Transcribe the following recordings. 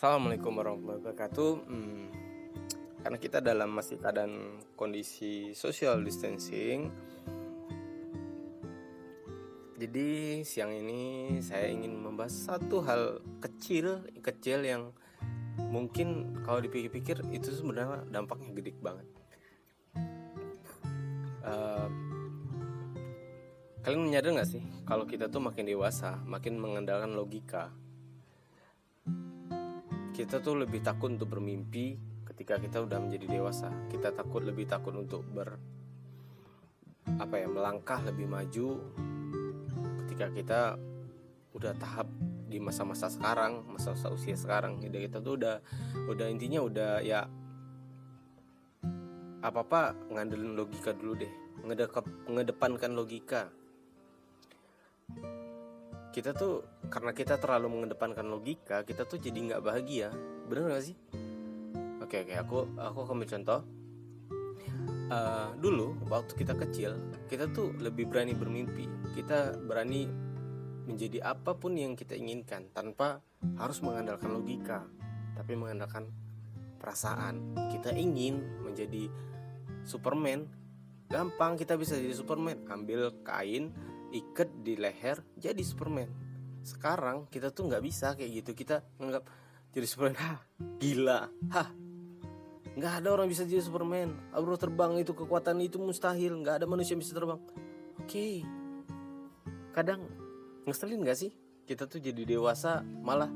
Assalamualaikum warahmatullahi wabarakatuh. Hmm, karena kita dalam masih keadaan kondisi social distancing, jadi siang ini saya ingin membahas satu hal kecil, kecil yang mungkin kalau dipikir-pikir itu sebenarnya dampaknya gede banget. Uh, kalian menyadar nggak sih kalau kita tuh makin dewasa, makin mengandalkan logika kita tuh lebih takut untuk bermimpi ketika kita udah menjadi dewasa. Kita takut lebih takut untuk ber apa ya melangkah lebih maju ketika kita udah tahap di masa-masa sekarang masa-masa usia sekarang. Jadi kita tuh udah udah intinya udah ya apa apa ngandelin logika dulu deh. Ngedepankan logika kita tuh karena kita terlalu mengedepankan logika kita tuh jadi nggak bahagia. Bener gak sih? Oke oke aku aku ambil contoh. Uh, dulu waktu kita kecil kita tuh lebih berani bermimpi. Kita berani menjadi apa pun yang kita inginkan tanpa harus mengandalkan logika tapi mengandalkan perasaan. Kita ingin menjadi Superman. Gampang kita bisa jadi Superman. Ambil kain ikat di leher jadi Superman. Sekarang kita tuh nggak bisa kayak gitu. Kita nganggap jadi Superman hah gila hah. Nggak ada orang bisa jadi Superman. Abro terbang itu kekuatan itu mustahil. Nggak ada manusia yang bisa terbang. Oke. Okay. kadang ngeselin nggak sih? Kita tuh jadi dewasa malah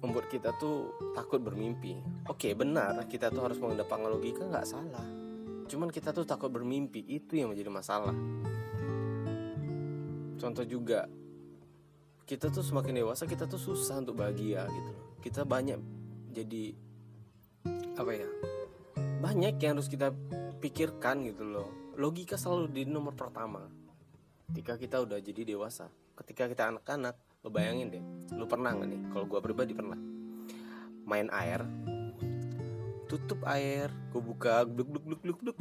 membuat kita tuh takut bermimpi. Oke okay, benar kita tuh harus mengedepankan logika nggak salah. Cuman kita tuh takut bermimpi itu yang menjadi masalah contoh juga kita tuh semakin dewasa kita tuh susah untuk bahagia gitu. Kita banyak jadi apa ya banyak yang harus kita pikirkan gitu loh. Logika selalu di nomor pertama. Ketika kita udah jadi dewasa ketika kita anak-anak lo bayangin deh lo pernah nggak nih kalau gue pribadi pernah main air tutup air gue buka gluk gluk gluk gluk gluk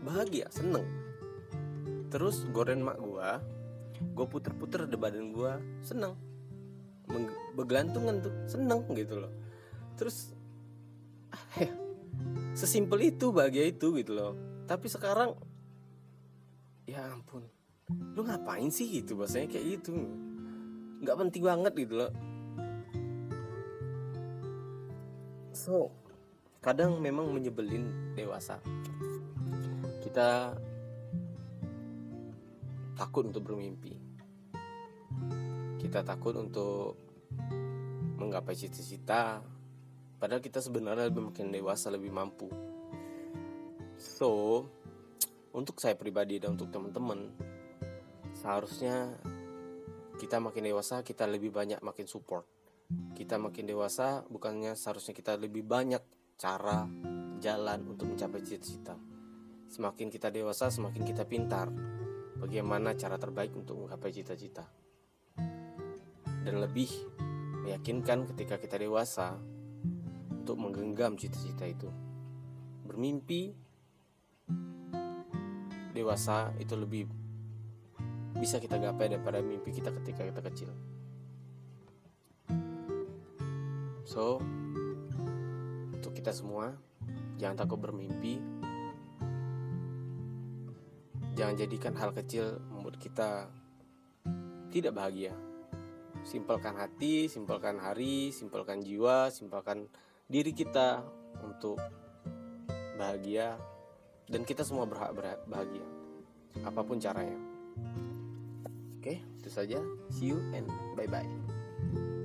bahagia seneng. Terus goreng mak gue gue puter-puter di badan gue seneng. Bergelantungan tuh seneng gitu loh. Terus ya, sesimpel itu bahagia itu gitu loh. Tapi sekarang ya ampun lu ngapain sih gitu? Bahasanya kayak gitu. Nggak penting banget gitu loh. So kadang memang menyebelin dewasa. Kita takut untuk bermimpi. Kita takut untuk menggapai cita-cita, padahal kita sebenarnya lebih makin dewasa, lebih mampu. So, untuk saya pribadi dan untuk teman-teman, seharusnya kita makin dewasa, kita lebih banyak makin support. Kita makin dewasa, bukannya seharusnya kita lebih banyak cara, jalan untuk mencapai cita-cita. Semakin kita dewasa, semakin kita pintar bagaimana cara terbaik untuk menggapai cita-cita. Dan lebih meyakinkan ketika kita dewasa untuk menggenggam cita-cita itu. Bermimpi dewasa itu lebih bisa kita gapai daripada mimpi kita ketika kita kecil. So, untuk kita semua, jangan takut bermimpi, Jangan jadikan hal kecil membuat kita tidak bahagia. Simpelkan hati, simpelkan hari, simpelkan jiwa, simpelkan diri kita untuk bahagia dan kita semua berhak bahagia apa pun caranya. Oke, itu saja. See you and bye bye.